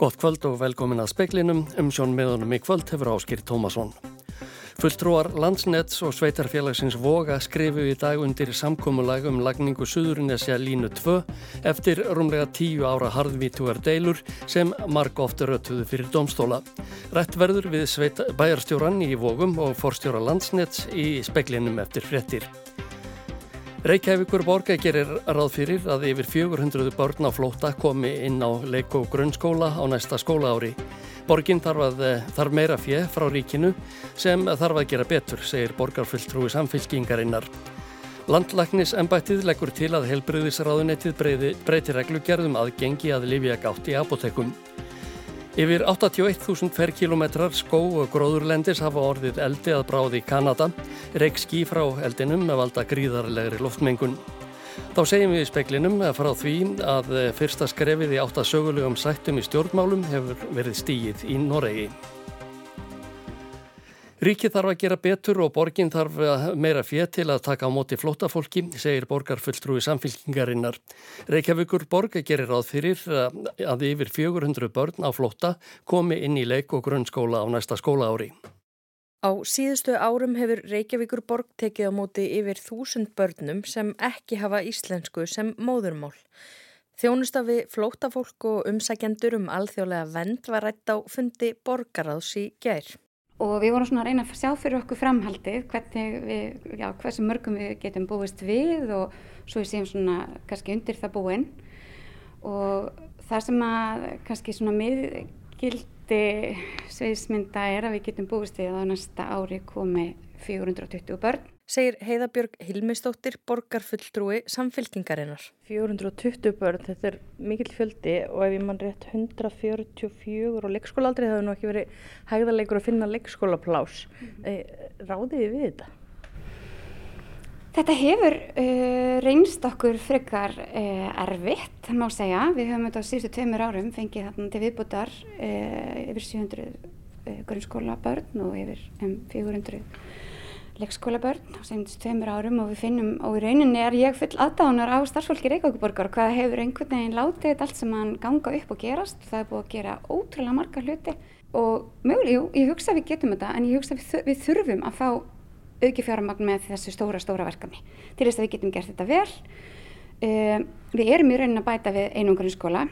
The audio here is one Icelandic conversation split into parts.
Gott kvöld og velkomin að speklinum. Umsjón meðunum í kvöld hefur áskýrt Tómasson. Fulltrúar Landsnets og Sveitarfélagsins Voga skrifu í dag undir samkómulag um lagningu Suðurnesja línu 2 eftir rúmlega tíu ára harðvítugar deilur sem marg ofta rötuðu fyrir domstóla. Rætt verður við bæjarstjóran í Vogum og forstjóra Landsnets í speklinum eftir frettir. Reykjavíkur borga gerir ráð fyrir að yfir 400 börn á flóta komi inn á leik- og grunnskóla á næsta skólaári. Borgin þarf, að, þarf meira fjö frá ríkinu sem þarf að gera betur, segir borgarfulltrúi samfylkingarinnar. Landlæknis ennbættið leggur til að helbriðisráðunettið breyti reglugerðum aðgengi að lifja gátt í apotekum. Yfir 81.000 ferkilometrar skó og gróðurlendis hafa orðið eldi að bráði Kanada, reik skí frá eldinum með valda gríðarlegri loftmengun. Þá segjum við í speklinum frá því að fyrsta skrefið í áttasögulegum sættum í stjórnmálum hefur verið stíið í Noregi. Ríkið þarf að gera betur og borgin þarf meira fér til að taka á móti flótafólki, segir borgarfulltrúi samfélkingarinnar. Reykjavíkur borg gerir ráð fyrir að yfir 400 börn á flóta komi inn í leik og grunnskóla á næsta skóla ári. Á síðustu árum hefur Reykjavíkur borg tekið á móti yfir þúsund börnum sem ekki hafa íslensku sem móðurmál. Þjónustafi flótafólk og umsækjendur um alþjóðlega vend var rætt á fundi borgaráðs í gær og við vorum svona að reyna að sjá fyrir okkur framhaldið hvernig við, já, hversu mörgum við getum búist við og svo við séum svona kannski undir það búinn og það sem að kannski svona miðgildi sviðismynda er að við getum búist við að á næsta ári komi 420 börn segir Heiðabjörg Hilmistóttir, borgarfulltrúi samfylkingarinnar. 420 börn, þetta er mikill fjöldi og ef ég mann rétt 144 og leikskólaaldri það hefur nú ekki verið hægðarleikur að finna leikskólaplás. Mm -hmm. Ráðið við þetta? Þetta hefur uh, reynst okkur frikar uh, erfitt, má segja. Við höfum þetta á síðustu tveimur árum fengið þarna til viðbútar uh, yfir 700 grunnskóla börn og yfir um 400 leikskólabörn á senast tveimur árum og við finnum og í rauninni er ég full aðdánar á starfsfólki Reykjavíkuborgar og hvað hefur einhvern veginn látið þetta allt sem hann ganga upp og gerast. Það er búið að gera ótrúlega marga hluti og möguleg, jú, ég hugsa að við getum þetta en ég hugsa að við, þurfum að fá auki fjármagn með þessu stóra, stóra verkefni til þess að við getum gert þetta vel. Um, við erum í rauninni að bæta við einungarinn skóla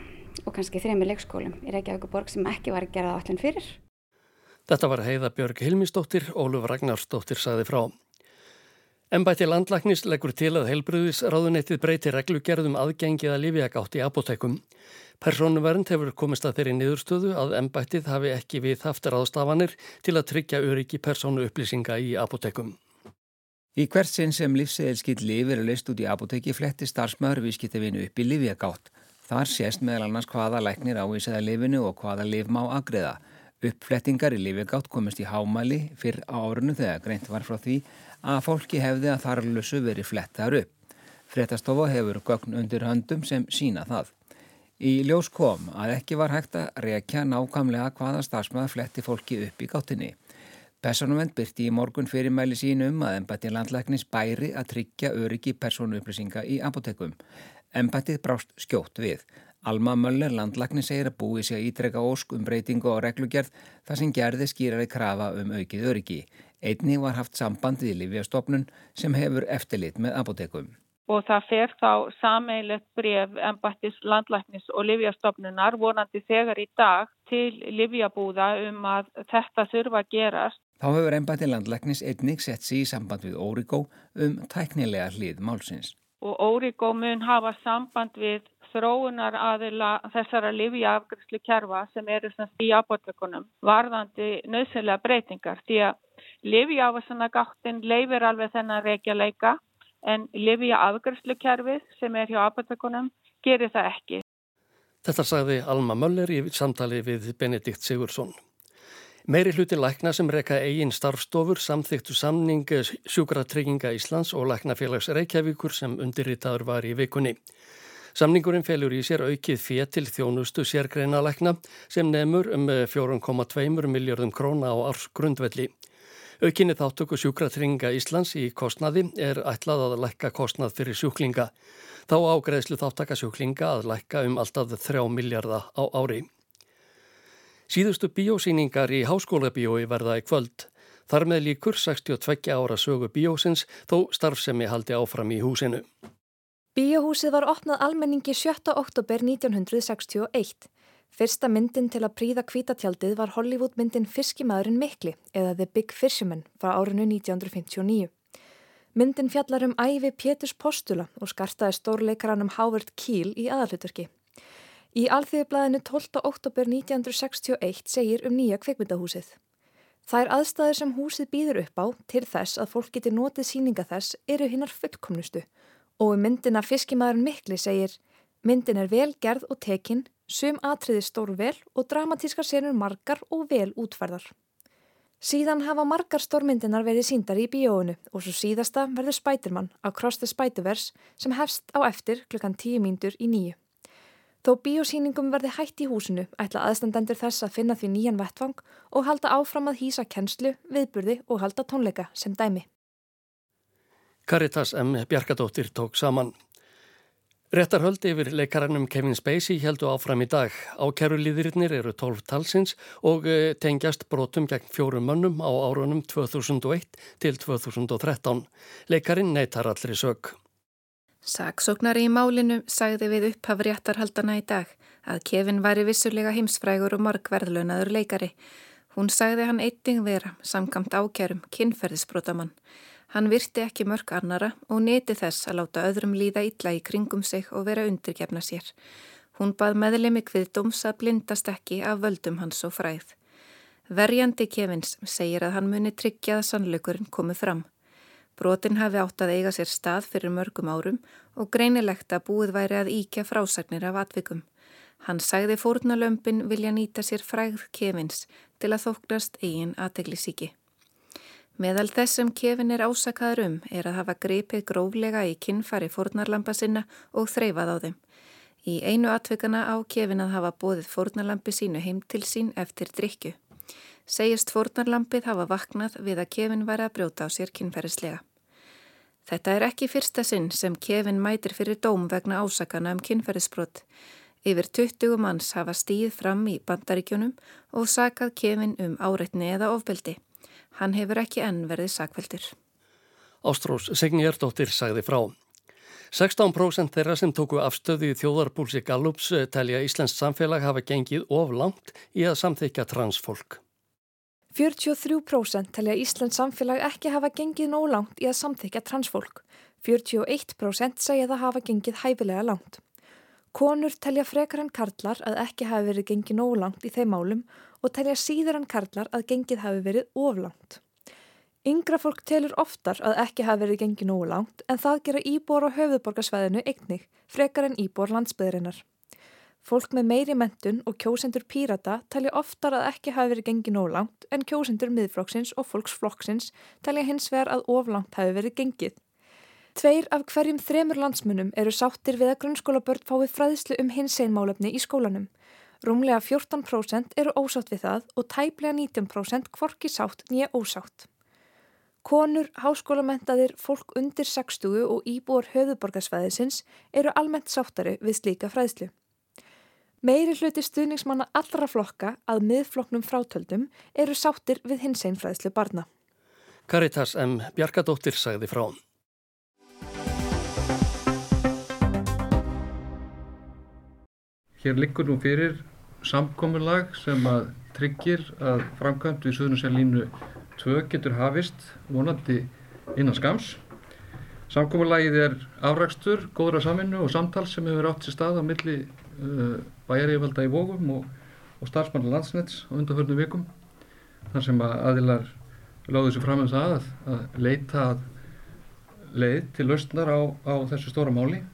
og kannski þrejum leikskólum í Reykjavíkuborg sem ekki var að gera það allir fyrir Þetta var Heiða Björg Hilmisdóttir, Óluf Ragnarsdóttir saði frá. Embætti landlagnis leggur til að heilbröðisráðunettið breyti reglugerðum aðgengið að lífiagátt í apotekum. Personuvernd hefur komist að þeirri niðurstöðu að embættið hafi ekki við haftir aðstafanir til að tryggja öryggi personu upplýsinga í apotekum. Í hvert sinn sem livseðilskitt liv er leist út í apoteki fletti starfsmöður viðskiptefinu upp í lífiagátt. Þar sést meðal annars hvaða læknir ávísaða lifinu og hvaða liv má agriða. Uppflettingar í lifigátt komist í hámæli fyrr á árunu þegar greint var frá því að fólki hefði að þarlusu verið flettar upp. Frettastofa hefur gögn undir höndum sem sína það. Í ljós kom að ekki var hægt að rekja nákvæmlega hvaða starfsmaður fletti fólki upp í gáttinni. Personuvend byrti í morgun fyrirmæli sínum að embætti landlæknis bæri að tryggja öryggi personuupplýsinga í apotekum. Embættið brást skjótt við. Alma Möller landlagni segir að búi sig að ítreka ósk um breytingu á reglugjörð þar sem gerði skýrari krafa um aukið öryggi. Einni var haft samband við Lífjastofnun sem hefur eftirlit með apotekum. Og það fer þá sameilett bref embættis landlæknis og Lífjastofnunar vonandi þegar í dag til Lífjabúða um að þetta þurfa að gerast. Þá hefur embætti landlæknis einnig sett sér í samband við Órigó um tæknilega hlið málsins. Og Órigó mun hafa samband við þróunar aðila þessara livjaafgriðslu kerfa sem eru í apotekunum varðandi nöðsynlega breytingar því að livjaafgriðslu gáttin leifir alveg þennan reykjaleika en livjaafgriðslu kerfið sem er hjá apotekunum gerir það ekki. Þetta sagði Alma Möller í samtali við Benedikt Sigursson. Meiri hluti lækna sem reyka eigin starfstofur samþyktu samning sjúkratrygginga Íslands og læknafélags Reykjavíkur sem undirritaður var í vikunni. Samningurinn felur í sér aukið fér til þjónustu sérgreinalækna sem nefnur um 4,2 miljardum króna á árs grundvelli. Aukinni þáttöku sjúkratringa Íslands í kostnaði er ætlað að lækka kostnað fyrir sjúklinga. Þá ágreðslu þáttaka sjúklinga að lækka um alltaf 3 miljarda á ári. Síðustu bíósýningar í háskóla bíói verða í kvöld. Þar með líkur 62 ára sögu bíósins þó starfsemi haldi áfram í húsinu. Bíóhúsið var opnað almenningi 7. oktober 1961. Fyrsta myndin til að príða kvítatjaldið var Hollywood myndin Fiskimæðurinn Mikli eða The Big Fisherman frá árinu 1959. Myndin fjallar um æfi Péturs Postula og skartaði stórleikaranum Howard Keel í aðalutverki. Í alþjóðblæðinu 12. oktober 1961 segir um nýja kveikmyndahúsið. Það er aðstæður sem húsið býður upp á til þess að fólk geti notið síninga þess eru hinnar fullkomnustu og um myndina Fiskimæðurinn Mikli segir myndin er vel gerð og tekinn, sum atriði stór vel og dramatískar senur margar og vel útferðar. Síðan hafa margar stórmyndinar verið síndar í bíóinu og svo síðasta verður Spiderman á Cross the Spiderverse sem hefst á eftir klukkan 10 mínútur í nýju. Þó bíósýningum verði hætt í húsinu ætla aðstandendur þess að finna því nýjan vettvang og halda áfram að hýsa kennslu, viðburði og halda tónleika sem dæmi. Caritas M. Bjarkadóttir tók saman. Réttarhöldi yfir leikarannum Kevin Spacey heldu áfram í dag. Ákerulíðirinnir eru 12 talsins og eh, tengjast brotum gegn fjórum mönnum á árunum 2001 til 2013. Leikarinn neytar allri sög. Saksóknari í málinu sagði við upphaf réttarhaldana í dag að Kevin væri vissulega heimsfrægur og markverðlunadur leikari. Hún sagði hann eitting vera, samkamt ákjærum, kynferðisbrotamann. Hann virti ekki mörg annara og neti þess að láta öðrum líða illa í kringum sig og vera undirgefna sér. Hún bað meðlemi kviðdóms að blindast ekki af völdum hans og fræð. Verjandi Kevins segir að hann muni tryggja að sannleikurinn komið fram. Brotin hafi átt að eiga sér stað fyrir mörgum árum og greinilegt að búið væri að íkja frásagnir af atvikum. Hann sagði fórnalömpin vilja nýta sér fræð kefins til að þóknast eigin aðteglisíki. Meðal þess sem kefin er ásakaður um er að hafa greipið gróflega í kinnfari fórnarlampa sinna og þreifað á þeim. Í einu atvikana á kefin að hafa bóðið fórnarlampi sínu heim til sín eftir drikju. Segist fórnarlampið hafa vaknað við að kefin væri að brjóta á sér kinnferðislega. Þetta er ekki fyrsta sinn sem Kevin mætir fyrir dóm vegna ásakana um kynferðisbrott. Yfir 20 manns hafa stíð fram í bandaríkjunum og sakað Kevin um áreitni eða ofbeldi. Hann hefur ekki enn verið sakveldur. Ástrós Signjardóttir sagði frá. 16% þeirra sem tóku afstöðu í þjóðarbúlsi Gallups telja Íslands samfélag hafa gengið of langt í að samþykja transfólk. 43% telja Íslands samfélag ekki hafa gengið nóg langt í að samþykja transfólk. 41% segja það hafa gengið hæfilega langt. Konur telja frekar en karlar að ekki hafi verið gengið nóg langt í þeim málum og telja síður en karlar að gengið hafi verið oflangt. Yngra fólk telur oftar að ekki hafi verið gengið nóg langt en það gera íbor á höfuborgarsvæðinu eignig frekar en íbor landsbyðurinnar. Fólk með meiri mentun og kjósendur pírata talja oftar að ekki hafi verið gengið nóg langt en kjósendur miðflokksins og fólksflokksins talja hins vegar að oflangt hafi verið gengið. Tveir af hverjum þremur landsmunum eru sáttir við að grunnskólabörn fái fræðslu um hins einmálefni í skólanum. Rúmlega 14% eru ósátt við það og tæplega 19% kvorki sátt nýja ósátt. Konur, háskólamentaðir, fólk undir 60 og íbúar höfuborgarsvæðisins eru almennt sáttari við slíka fræðslu. Meiri hluti stuðningsmanna allra flokka að miðflokknum frátöldum eru sáttir við hins einfræðslu barna. Caritas M. Bjarkadóttir sagði frá. Hér liggur nú fyrir samkominlag sem að tryggir að framkvæmt við Suðunarsjálfínu 2 getur hafist vonandi innan skams. Samkominlagið er afrækstur, góðra saminu og samtal sem hefur átt sér stað á milli uh, bæjarífalda í Vógum og, og starfsmannar landsnets á undanförnum vikum þar sem að aðilar láðu sér fram um það að, að leita að leið til lausnar á, á þessu stóra máli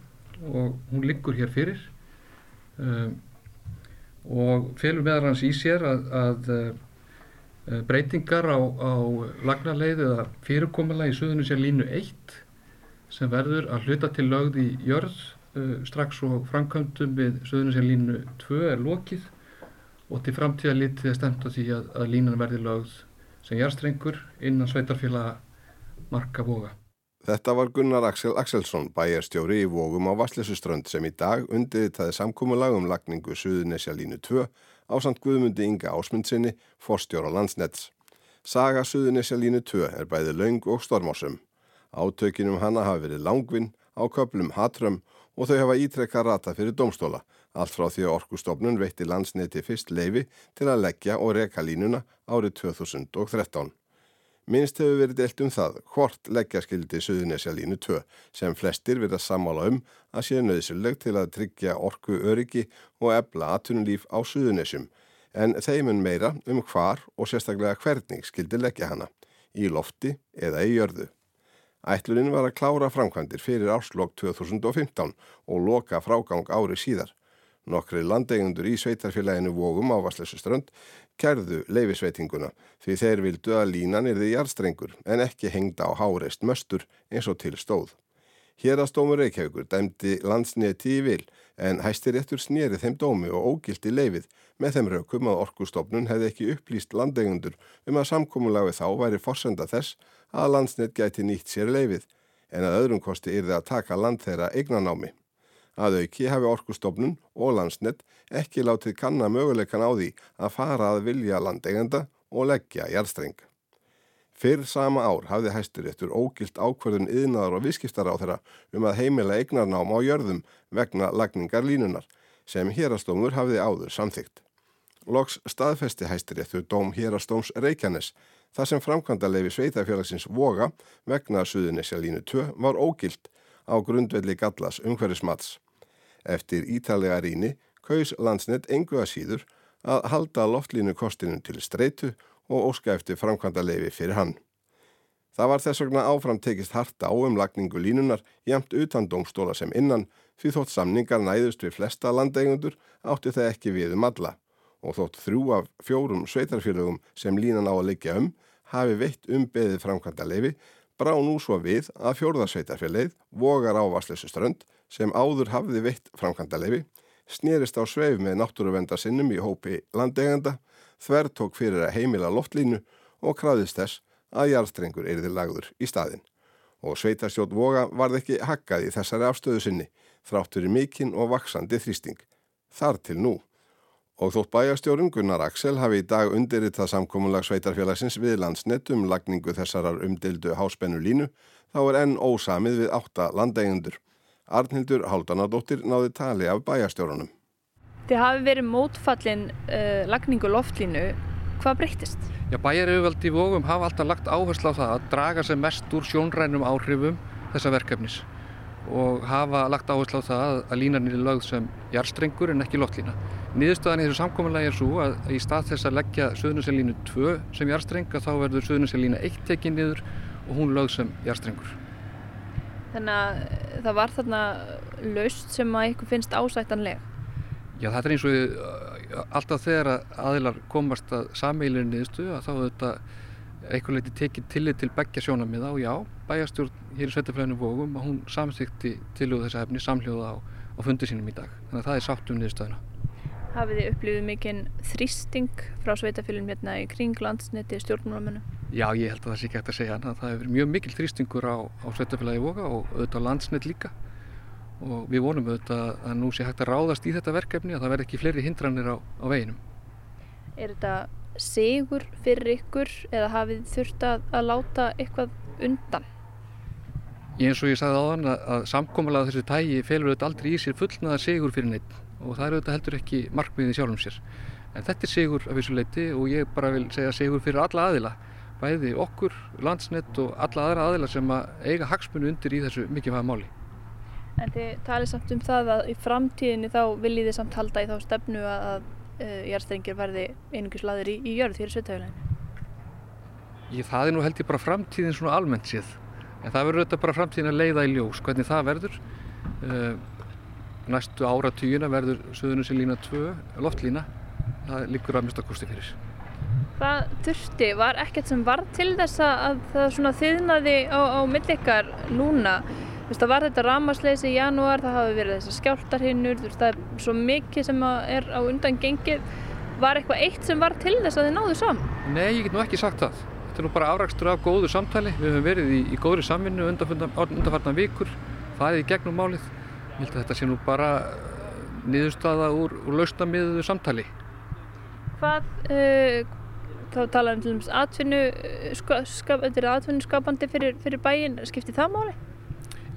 og hún liggur hér fyrir um, og felur meðal hans í sér að, að uh, breytingar á, á lagnarleið eða fyrirkomala í suðunum sér línu 1 sem verður að hluta til lögð í jörð uh, strax og framkvæmdum við Suðuninsjálflínu 2 er lokið og til framtíða litið er stemt á því að, að línan verði lögð sem jærstrengur innan sveitarfélaga marka boga. Þetta var Gunnar Axel Axelsson, bæjarstjóri í Vógum á Vasslessuströnd sem í dag undirðitaði samkúmulag um lagningu Suðunisjalínu 2 á samt Guðmundi Inga Ásmundsinni, forstjóra landsnets. Saga Suðunisja línu 2 er bæði laung og stormásum. Átökinum hana hafi verið langvinn, á köplum hatrömm og þau hafa ítrekka rata fyrir domstóla, allt frá því að Orkustofnun veitti landsneti fyrst leifi til að leggja og reka línuna árið 2013. Minnst hefur verið deilt um það hvort leggjaskildi Suðunesja línu 2 sem flestir verða sammála um að sé nöðsuleg til að tryggja orku öryggi og ebla atunulíf á Suðunesjum en þeimun meira um hvar og sérstaklega hvernig skildi leggja hana, í lofti eða í jörðu. Ætlunin var að klára framkvæmdir fyrir árslokk 2015 og loka frágang ári síðar. Nokkri landeigundur í sveitarfélaginu Vógum á Vasslössuströnd kærðu leifisveitinguna því þeir vildu að línan er því jarðstrengur en ekki hengda á háreist möstur eins og til stóð. Hérastómur Reykjavíkur dæmdi landsneti í vil en hæstir eftir snýri þeim dómi og ógildi leifið með þeim raukum að orkustofnun hefði ekki upplýst landeigundur um að samkómulagi þá væri forsenda þess að landsnet gæti nýtt sér leifið en að öðrum kosti yrði að taka land þeirra eignanámi. Að auki hafi orkustofnun og landsnett ekki látið kanna möguleikan á því að fara að vilja landeigenda og leggja jarðstreng. Fyrr sama ár hafði hæstur eftir ógilt ákverðun yðnaðar og viðskiptar á þeirra um að heimila eignarnám á jörðum vegna lagningar línunar sem hérastómur hafði áður samþygt. Loks staðfesti hæstur eftir dóm hérastóms Reykjanes þar sem framkvæmda leifi sveitafélagsins voga vegna Suðunisja línu 2 var ógilt á grundvelli gallas umhverfismats. Eftir ítalega ríni kaus landsnett engu að síður að halda loftlínu kostinu til streitu og óska eftir framkvæmda leifi fyrir hann. Það var þess vegna áfram tekist harta áumlagningu línunar jæmt utan domstóla sem innan því þótt samningar næðust við flesta landeigundur átti það ekki við um alla og þótt þrjú af fjórum sveitarfélögum sem línan á að leggja um hafi veitt um beðið framkvæmda leifi brá nú svo við að fjórðarsveitarfélagið vogar á Vasslösu strönd sem áður hafði veitt framkvæmdalefi, snerist á sveif með náttúruvendarsinnum í hópi landeganda, þver tók fyrir að heimila loftlínu og kraðist þess að jarðstrengur erði lagður í staðin. Og sveitarstjótt voga varð ekki hakkað í þessari afstöðu sinni, þráttur í mikinn og vaksandi þrýsting. Þar til nú. Og þótt bæjastjórun Gunnar Axel hafi í dag undirritað samkómulag sveitarfélagsins við landsnett um lagningu þessarar umdildu háspennu línu, þá er enn ósamið við átta landeigundur. Arnhildur Haldanadóttir náði tali af bæjastjórunum. Þið hafi verið mótfallin uh, lagningu loftlínu. Hvað breyttist? Já, bæjarauðvaldi vógum hafa alltaf lagt áherslu á það að draga sem mest úr sjónrænum áhrifum þessa verkefnis og hafa lagt áherslu á það að línarnir er lögð sem jarstrengur en ekki loftlína. Niðurstöðan í þessu samkominlega er svo að í stað þess að leggja Suðuniselínu 2 sem jarstrenga þá verður Suðuniselína 1 tekið niður og hún lögð sem jarstrengur. Þannig að það var þarna laust sem að ykkur finnst ásættanleg. Já, þetta er eins og uh, alltaf þegar aðilar komast að sammeilinu niðurstu að þá þetta eitthvað leiti tekið tillit til begja sjónamiða og já, bæjastjórn hér í Sveitaflæðinu Vógum og hún samsýtti tiljóð þessa efni samljóða á, á fundi sínum í dag. Þannig að það er sátt um niðurstöðuna. Hafið þið upplifið mikinn þrýsting frá Sveitafélum hérna í kring landsniti stjórnmálamennu? Já, ég held að það sé ekki hægt að segja hann. Það hefur mjög mikil þrýstingur á, á Sveitafélagi Voga og auðvitað á landsnett líka. Og við vonum auðvitað að nú sé hægt að ráðast í þetta verkefni og það verð ekki fleiri hindranir á, á veginum. Er þetta segur fyrir ykkur eða hafið þurft að, að láta eitthvað undan? Eins og ég sagði áðan að, að samkómalega þessu tægi felur auðvitað aldrei í sér fullnaða segur fyrir neitt og það er auðvitað heldur ekki markmiðið sjálfum sér. En þetta er segur af þessu leiti og ég bara vil segja segur fyrir alla aðila bæði okkur, landsnett og alla aðra aðila sem að eiga hagsmunni undir í þessu mikilvæga máli. En þið talið samt um það að í framtíðinni þá viljið þið samt halda í þá stefnu að uh, eh, jærstrengir verði einungus laður í, í jörð fyrir sveitahjóðleginu? Ég það er nú held ég bara framtíðin svona almennt séð. En það verður auðvitað bara framtíðin að leiða í ljós hvernig það verður. Uh, næstu áratugina verður Suðunusilína 2 loftlína. Það liggur að mista kosti fyrir. Hvað þurfti? Var ekkert sem var til þess að það svona þiðnaði á, á millikar núna? Það var þetta ramasleysi í janúar, það hafi verið þessar skjáltarhinnur, það er svo mikið sem er á undan gengið. Var eitthvað eitt sem var til þess að þið náðu saman? Nei, ég get nú ekki sagt það. Þetta er nú bara afrakstur af góðu samtali. Við höfum verið í, í góðri samvinnu undanfarnar vikur, farið í gegnum málið. Ég held að þetta sé nú bara niðurstaða úr, úr lausnamiðuðu samtali. Hvað, uh, þá talaðum til dæmis atvinnu, ska, skap, þetta er atvinnu skapandi fyrir, fyrir bæin, skiptir það máli?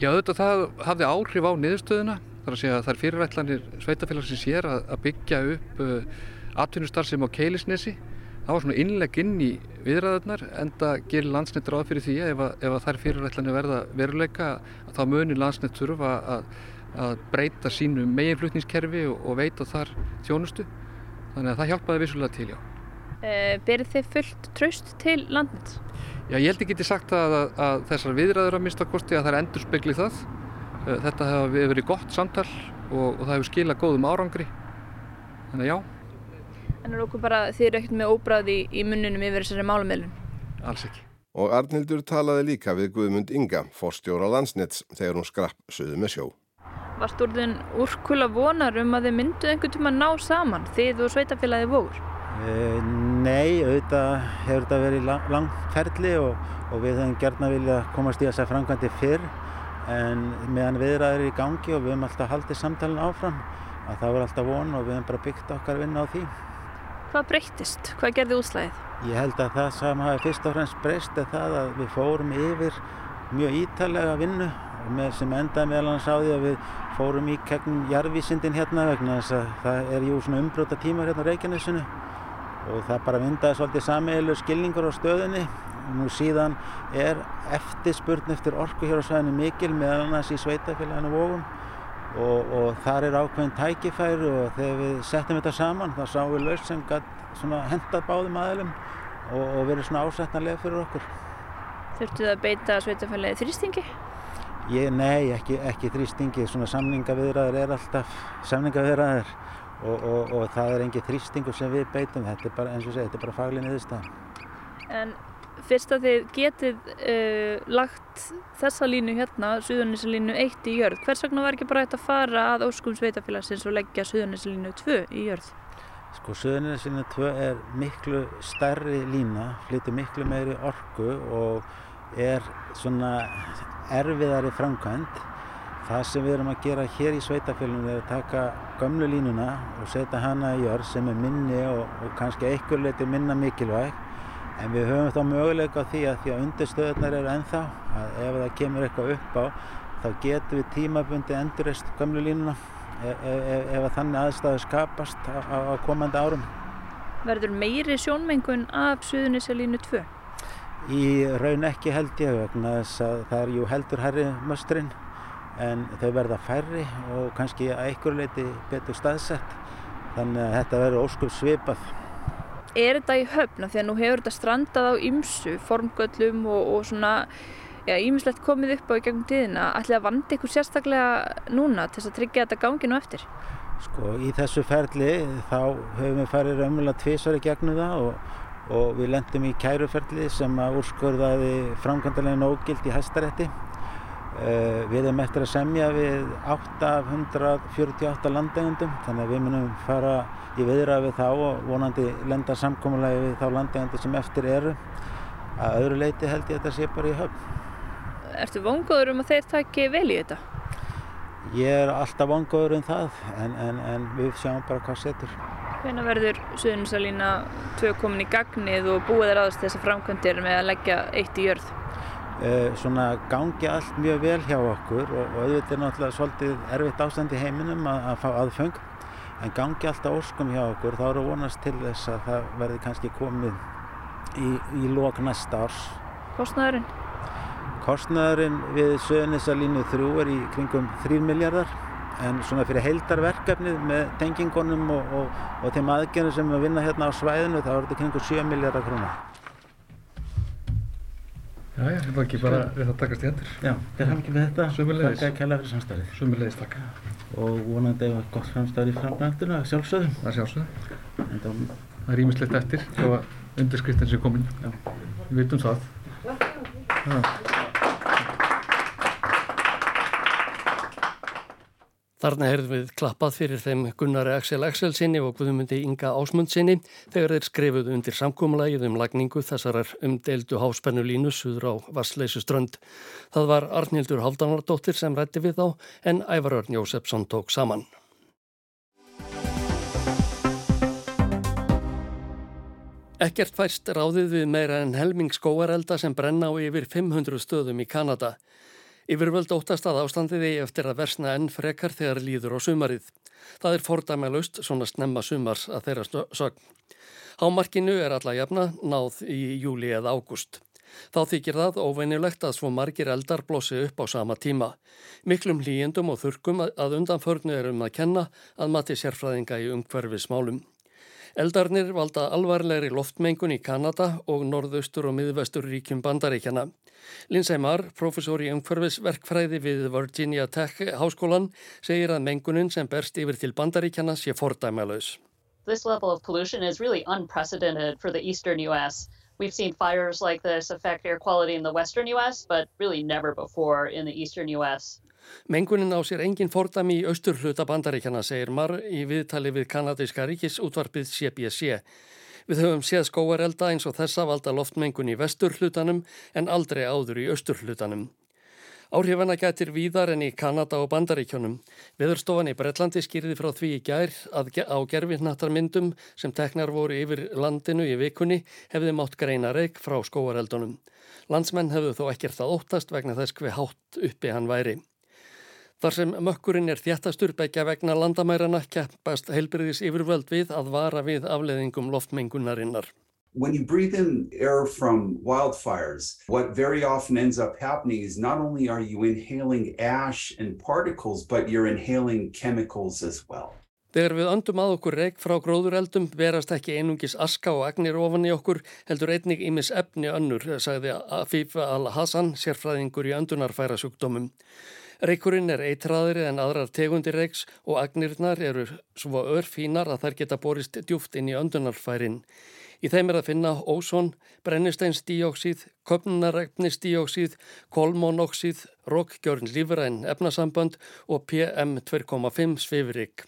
Já, þetta það hafði áhrif á niðurstöðuna. Það er að segja að það er fyrirætlanir sveitafélagsins hér að, að byggja upp uh, atvinnustar sem á Keilisnesi. Það var svona innleg inn í viðræðarnar en það gerir landsnett ráð fyrir því að ef, að, ef að þær fyrirætlanir verða veruleika þá munir landsnett þurfa að, að breyta sínu meginflutningskerfi og, og veita þar þjónustu. Þannig að það hjálpaði vissulega til, já. Uh, Berið þið fullt traust til landnett? Já, ég held ekki til sagt að, að þessar viðræður að mista kosti að það er endur spekli það. Þetta hefur verið gott samtal og, og það hefur skilað góðum árangri. Þannig að já. En er okkur bara, þið ekkert með óbræði í, í munnunum yfir þessari málumiðlun? Alls ekki. Og Arnildur talaði líka við Guðmund Inga, forstjóra landsnets, þegar hún skrapp söðu með sjó. Varst úrðin úrkula vonar um að þið myndu einhvern tíma ná saman, þið og sveitafélagi vogur? Uh, nei, auðvitað hefur þetta verið lang, langferðli og, og við hefum gerna vilja komast í þess að framkvæmdi fyrr en meðan viðræðir í gangi og við hefum alltaf haldið samtalin áfram að það var alltaf von og við hefum bara byggt okkar vinna á því. Hvað breyttist? Hvað gerði úslæðið? Ég held að það sem hafi fyrst og fremst breyst er það að við fórum yfir mjög ítalega vinnu sem endaði meðal hans á því að við fórum í gegnum jarðvísindin hérna vegna þess að það er jú svona umbróta tímar hérna á Reykjanesinu og það bara vindaði svolítið sameigilegur skilningur á stöðinni nú síðan er eftirspurn eftir orku hér á svæðinu mikil meðal annars í sveitafélaginu vógum og, og þar er ákveðin tækifæri og þegar við settum þetta saman þá sáum við laus sem hendað báðum aðilum og, og verið svona ásættanlega fyrir okkur. Þurftu það að beita sveitafélagi þrýstingi? Ég, nei, ekki, ekki þrýstingi, svona samningaviðræður er alltaf samningaviðræður og, og, og það er engi þrýstingu sem við beitum, þetta er bara, eins og segja, þetta er bara fagli niðurstað. En fyrst að þið getið uh, lagt þessa línu hérna, Suðunissalínu 1 í jörð, hvers vegna var ekki bara hægt að fara að óskum sveitafélagsins og leggja Suðunissalínu 2 í jörð? Sko Suðunissalínu 2 er miklu stærri lína, flyttur miklu meiri orku og er svona erfiðari framkvæmt. Það sem við erum að gera hér í sveitafélaginu er að taka gömlu línuna og setja hana í jörð sem er minni og, og kannski einhver leiti minna mikilvæg En við höfum þá möguleika á því að því að undirstöðunar eru ennþá að ef það kemur eitthvað upp á þá getum við tímabundi endurist gamlu línuna ef, ef, ef þannig aðstæðu skapast á, á, komandi árum. Verður meiri sjónmengun af Suðunissalínu 2? Í raun ekki held ég vegna þess að það er jú heldur herri möstrinn en þau verða færri og kannski að einhver leiti betur staðsett þannig að þetta verður óskup svipað er þetta í höfna því að nú hefur þetta strandað á ymsu formgöllum og, og svona ímislegt komið upp á í gegnum tíðina ætlaði að vandi ykkur sérstaklega núna til þess að tryggja þetta ganginu eftir? Sko í þessu ferli þá höfum við farið raunverulega tvísvar í gegnum það og, og við lendum í kæruferli sem að úrskurðaði framkvæmdalegin ógild í hæstarétti við erum eftir að semja við 8 af 148 landegundum þannig að við munum fara í viðræði við þá og vonandi lenda samkómulagi við þá landegjandi sem eftir eru. Að öðru leiti held ég að þetta sé bara í höfn. Ertu vongóður um að þeir taki vel í þetta? Ég er alltaf vongóður um það en, en, en við sjáum bara hvað setur. Hvernig verður Suðunisalína 2 komin í gagnið og búið er aðast þessar framkvæmdir með að leggja eitt í jörð? Uh, svona gangi allt mjög vel hjá okkur og, auðvitað er náttúrulega svolítið erfitt ástand í heiminum að, að fá aðfeng en gangi alltaf óskum hjá okkur þá eru vonast til þess að það verði kannski komið í, í lok næsta árs. Kostnæðurinn? Kostnæðurinn við Söðunisalínu 3 er í kringum 3 miljardar en svona fyrir heildarverkefnið með tengingunum og, og, og þeim aðgerðum sem við vinna hérna á svæðinu þá er þetta kringum 7 miljardar krónar. Já, já, það var ekki bara við það takast í hendur. Já, það er hann ekki með þetta. Sumulegis. Það er kæla fyrir samstæðið. Sumulegis, takk og vonandi ef gott framstæður í framkvæmduna að sjálfsögðum. Það sjálfsögðum. Það er ímislegt eftir þá að undirskriftin sé komin. Já. Við veitum það. Já. Þarna heyrðum við klappað fyrir þeim Gunnari Axel Axel sinni og Guðmundi Inga Ásmund sinni þegar þeir skrifuðu undir samkómulægið um lagningu þessarar umdeildu háspennulínu suður á Vassleysu strönd. Það var Arnildur Haldanardóttir sem rætti við þá en Ævarörn Jósefsson tók saman. Ekkert færst ráðið við meira en helming skóarelda sem brenna á yfir 500 stöðum í Kanada. Yfirvöld óttast að ástandiði eftir að versna enn frekar þegar líður á sumarið. Það er fordæmalust svona snemma sumars að þeirra sögn. Hámarkinu er alla jafna náð í júli eða ágúst. Þá þykir það óveinilegt að svo margir eldar blósi upp á sama tíma. Miklum hlýjendum og þurkum að undanförnu er um að kenna að mati sérfræðinga í umhverfismálum. Eldarnir valda alvarlegri loftmengun í Kanada og norðaustur og miðvestur ríkjum bandaríkjana. Lindsay Marr, professor í umhverfisverkfræði við Virginia Tech háskólan, segir að mengunin sem berst yfir til bandaríkjana sé fordæmalauðs. This level of pollution is really unprecedented for the eastern U.S. We've seen fires like this affect air quality in the western U.S., but really never before in the eastern U.S. Mengunin á sér engin fordami í austur hluta bandaríkjana, segir Marr í viðtali við kanadíska ríkis útvarpið CBC. Við höfum séð skóarelda eins og þessa valda loftmengun í vestur hlutanum en aldrei áður í austur hlutanum. Áhrifana gætir víðar en í Kanada og Bandaríkjónum. Veðurstofan í Breitlandi skýrði frá því í gær að á gerfinnattarmyndum sem teknar voru yfir landinu í vikunni hefði mátt greina reik frá skóareldunum. Landsmenn hefðu þó ekkert að óttast vegna þess hver hátt uppi hann væri. Þar sem mökkurinn er þjættastur begja vegna landamærarna keppast heilbriðis yfirvöld við að vara við afleðingum loftmengunarinnar. When you breathe in air from wildfires, what very often ends up happening is not only are you inhaling ash and particles, but you're inhaling chemicals as well. Þegar við öndum að okkur reik frá gróðureldum verast ekki einungis aska og agnir ofan í okkur heldur einnig ímis efni önnur, sagði Afif Al-Hassan, sérfræðingur í öndunarfæra sjúkdómum. Reikurinn er eitraðri en aðrar tegundir reiks og agnirnar eru svo örfínar að þær geta borist djúft inn í öndunarfærin. Í þeim er að finna ósón, brennisteinsdíóksíð, köpnunarregnisdíóksíð, kolmónóksíð, rokkgjörn lífræn efnasambönd og PM2,5 svifrik.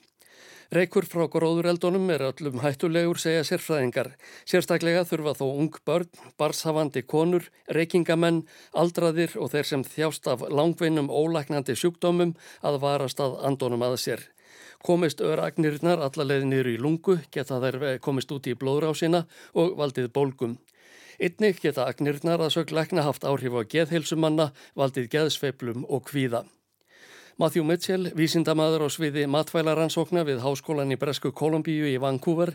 Reikur frá gróðureldunum er öllum hættulegur segja sérfræðingar. Sérstaklega þurfa þó ung börn, barshafandi konur, reykingamenn, aldraðir og þeir sem þjást af langvinnum ólæknandi sjúkdómum að varast að andonum að sér. Komist öragnirnar allalegð niður í lungu geta þær komist út í blóðrásina og valdið bólgum. Einnig geta agnirnar að sög lækna haft áhrif á geðheilsumanna, valdið geðsveiflum og kvíða. Matthew Mitchell, vísindamaður á sviði matvælarannsókna við Háskólan í Bresku Kolumbíu í Vancouver,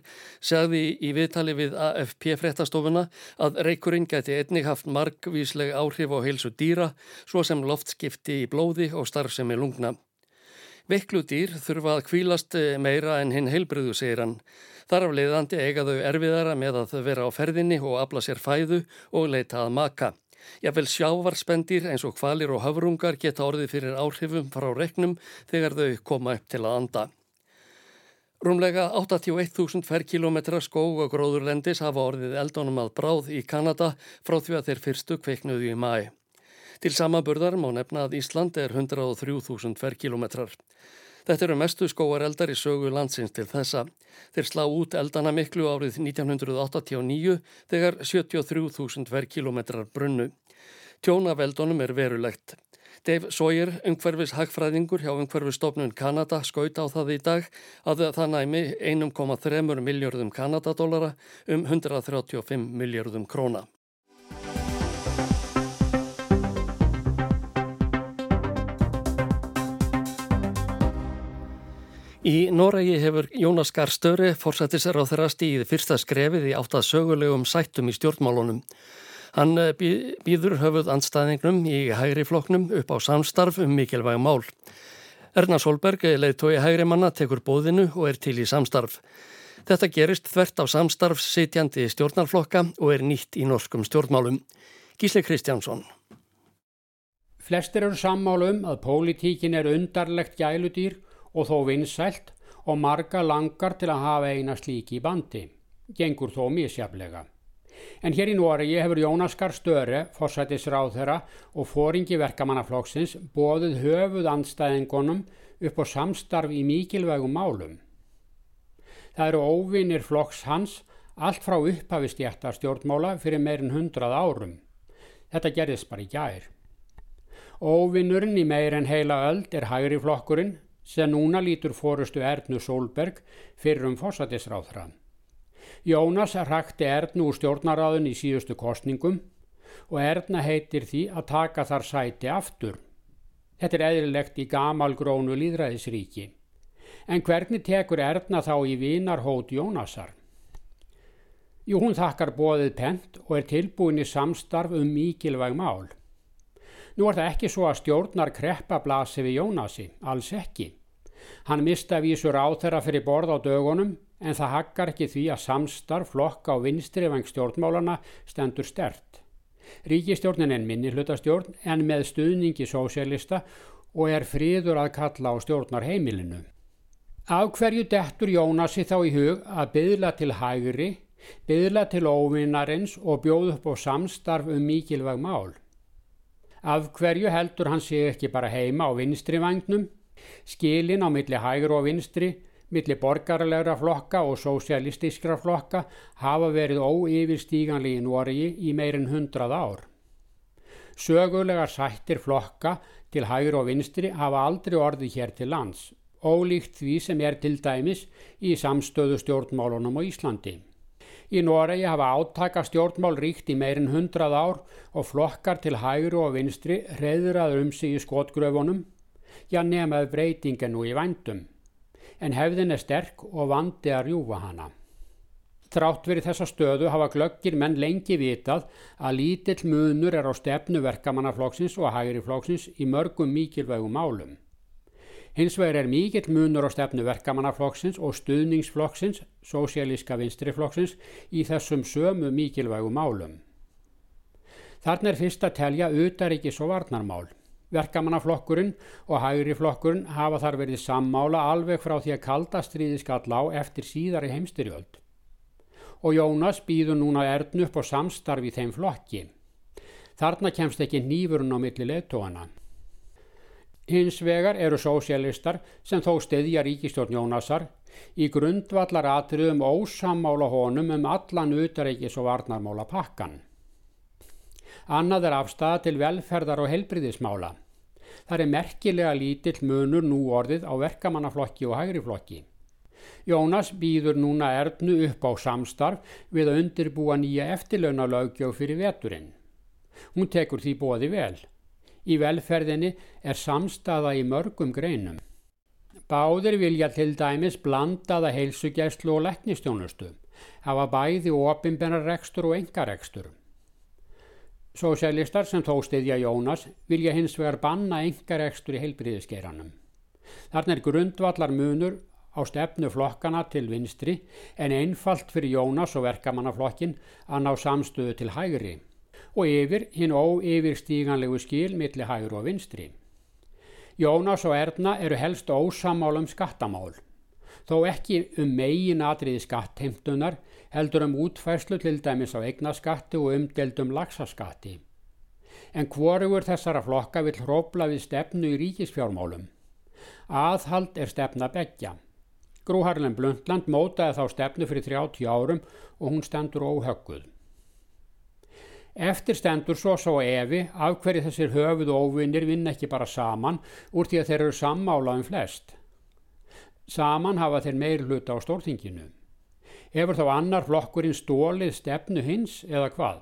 segði í viðtali við AFP frettastofuna að reykurinn gæti einnig haft margvísleg áhrif á heilsu dýra, svo sem loftskipti í blóði og starfsemi lungna. Veiklu dýr þurfa að kvílast meira en hinn heilbriðu, segir hann. Þar af leiðandi eiga þau erfiðara með að vera á ferðinni og afla sér fæðu og leita að maka. Jável sjávarspendir eins og kvalir og höfrungar geta orðið fyrir áhrifum frá reknum þegar þau koma upp til að anda. Rúmlega 81.000 ferrkilometra skóg og gróðurlendis hafa orðið eldónum að bráð í Kanada frá því að þeir fyrstu kveiknuðu í mæ. Til samaburðar má nefna að Ísland er 103.000 ferrkilometrar. Þetta eru mestu skóareldar í sögu landsins til þessa. Þeir slá út eldana miklu árið 1989 þegar 73.000 verkilometrar brunnu. Tjónaveldunum er verulegt. Dave Sawyer, umhverfis hagfræðingur hjá umhverfistofnun Kanada, skaut á það í dag að það næmi 1,3 miljardum kanadadólara um 135 miljardum króna. Í Noregi hefur Jónas Gahr Störi fórsættisar á þeirra stíð fyrsta skrefið í áttað sögulegum sættum í stjórnmálunum. Hann eh, býður höfuð andstæðingnum í hægri floknum upp á samstarf um mikilvæg mál. Erna Solberg, leiðtói hægri manna, tekur bóðinu og er til í samstarf. Þetta gerist þvert á samstarf sitjandi stjórnarflokka og er nýtt í norskum stjórnmálum. Gísle Kristjánsson. Flestir eru sammálum að pólitíkin er undarlegt gæludýr og þó vinsælt og marga langar til að hafa eina slíki bandi. Gengur þó misjaflega. En hér í Nóri hefur Jónaskar Störe, forsætisráðherra og fóringi verkamannaflokksins bóðið höfuð andstæðingunum upp á samstarf í mikilvægum málum. Það eru óvinnir flokks hans allt frá upphafistjættar stjórnmála fyrir meirin hundrað árum. Þetta gerðist bara í gær. Óvinnurinn í meirin heila öld er hægri flokkurinn sem núna lítur fórustu Ernu Solberg fyrir um fósatisráðra. Jónas rakti Ernu úr stjórnaráðun í síðustu kostningum og Erna heitir því að taka þar sæti aftur. Þetta er eðlilegt í gamalgrónu líðræðisríki. En hvernig tekur Erna þá í vinarhót Jónasar? Jú, hún þakkar bóðið pent og er tilbúin í samstarf um mikilvæg mál. Nú er það ekki svo að stjórnar kreppa blasi við Jónasi, alls ekki. Hann mista vísur á þeirra fyrir borð á dögunum en það hakkar ekki því að samstarf flokka á vinstri vang stjórnmálana stendur stert. Ríkistjórnin er minni hlutastjórn en með stuðningi sósélista og er fríður að kalla á stjórnar heimilinu. Af hverju dettur Jónasi þá í hug að byðla til hægri byðla til óvinnarins og bjóð upp á samstarf um mikilvæg mál. Af hverju heldur hann sig ekki bara heima á vinstri vagnum, skilin á milli hægur og vinstri, milli borgarlegra flokka og sósialistískra flokka hafa verið óyfirstíganli í Nóriði í meirinn hundrað ár. Sögulegar sættir flokka til hægur og vinstri hafa aldrei orðið hér til lands, ólíkt því sem er til dæmis í samstöðu stjórnmálunum á Íslandi. Í Noregi hafa átaka stjórnmál ríkt í meirinn hundrað ár og flokkar til hægru og vinstri reyðraður um sig í skotgröfunum, já nemaðu breytinga nú í vandum. En hefðin er sterk og vandi að rjúfa hana. Trátt verið þessa stöðu hafa glöggir menn lengi vitað að lítill munur er á stefnu verkamannaflokksins og hægriflokksins í mörgum mikilvægum málum. Hins vegar er mikill munur á stefnu verkamannaflokksins og stuðningsflokksins, sósialíska vinstriflokksins, í þessum sömu mikilvægu málum. Þarna er fyrst að telja utaríkis og varnarmál. Verkamannaflokkurinn og hægriflokkurinn hafa þar verið sammála alveg frá því að kaldastriði skall á eftir síðari heimstyrjöld. Og Jónas býður núna erðn upp á samstarfi þeim flokki. Þarna kemst ekki nýfurinn á milli leðtóana. Hins vegar eru sósialistar sem þó stiðja ríkistjórn Jónasar í grundvallar atriðum ósammála honum um allan utareikis og varnarmála pakkan. Annað er afstæða til velferðar og helbriðismála. Það er merkilega lítill munur nú orðið á verkamannaflokki og hægriflokki. Jónas býður núna erðnu upp á samstarf við að undirbúa nýja eftirlauna lögjöf fyrir veturinn. Hún tekur því bóði vel. Í velferðinni er samstaða í mörgum greinum. Báðir vilja til dæmis blandaða heilsugjæslu og leknistjónustu, hafa bæði ofinbennarekstur og engarekstur. Sósælistar sem þó stiðja Jónas vilja hins vegar banna engarekstur í heilbriðiskeranum. Þarna er grundvallar munur á stefnu flokkana til vinstri en einfalt fyrir Jónas og verkamannaflokkin að ná samstöðu til hægri og yfir hinn óyfirstíganlegu skil milli hægur og vinstri. Jónas og Erna eru helst ósamál um skattamál, þó ekki um megin atriði skattheimtunar heldur um útfæslu til dæmis á eignaskatti og umdeldum lagsaskatti. En hvorugur þessara flokka vil hrópla við stefnu í ríkisfjármálum. Aðhald er stefna begja. Grúharlem Blundland mótaði þá stefnu fyrir 30 árum og hún stendur óhögguð. Eftir stendur svo svo evi af hverju þessir höfuð og óvinnir vinna ekki bara saman úr því að þeir eru sammála um flest. Saman hafa þeir meir hluta á stórtinginu. Hefur þá annar flokkurinn stólið stefnu hins eða hvað?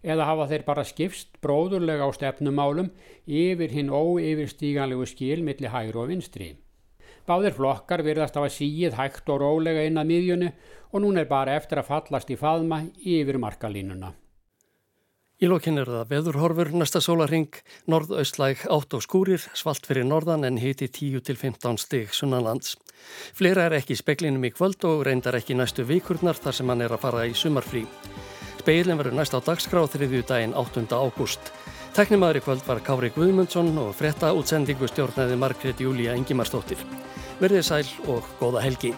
Eða hafa þeir bara skipst bróðurlega á stefnumálum yfir hinn óyfirstíganlegu skil millir hægru og vinstri. Báðir flokkar virðast af að síið hægt og rólega inn að miðjunu og nún er bara eftir að fallast í faðma yfir markalínuna. Í lokinn er það veðurhorfur næsta sólaring, norðaustlæg 8 og skúrir, svalt fyrir norðan en hiti 10-15 stig sunnanlands. Fleira er ekki í speklinum í kvöld og reyndar ekki næstu vikurnar þar sem hann er að fara í sumarfrí. Speilin verður næst á dagskrá þriðju daginn 8. ágúst. Teknimaður í kvöld var Kári Guðmundsson og frétta útsendingu stjórnaði Margret Júlía Ingimarsdóttir. Verðið sæl og góða helgi.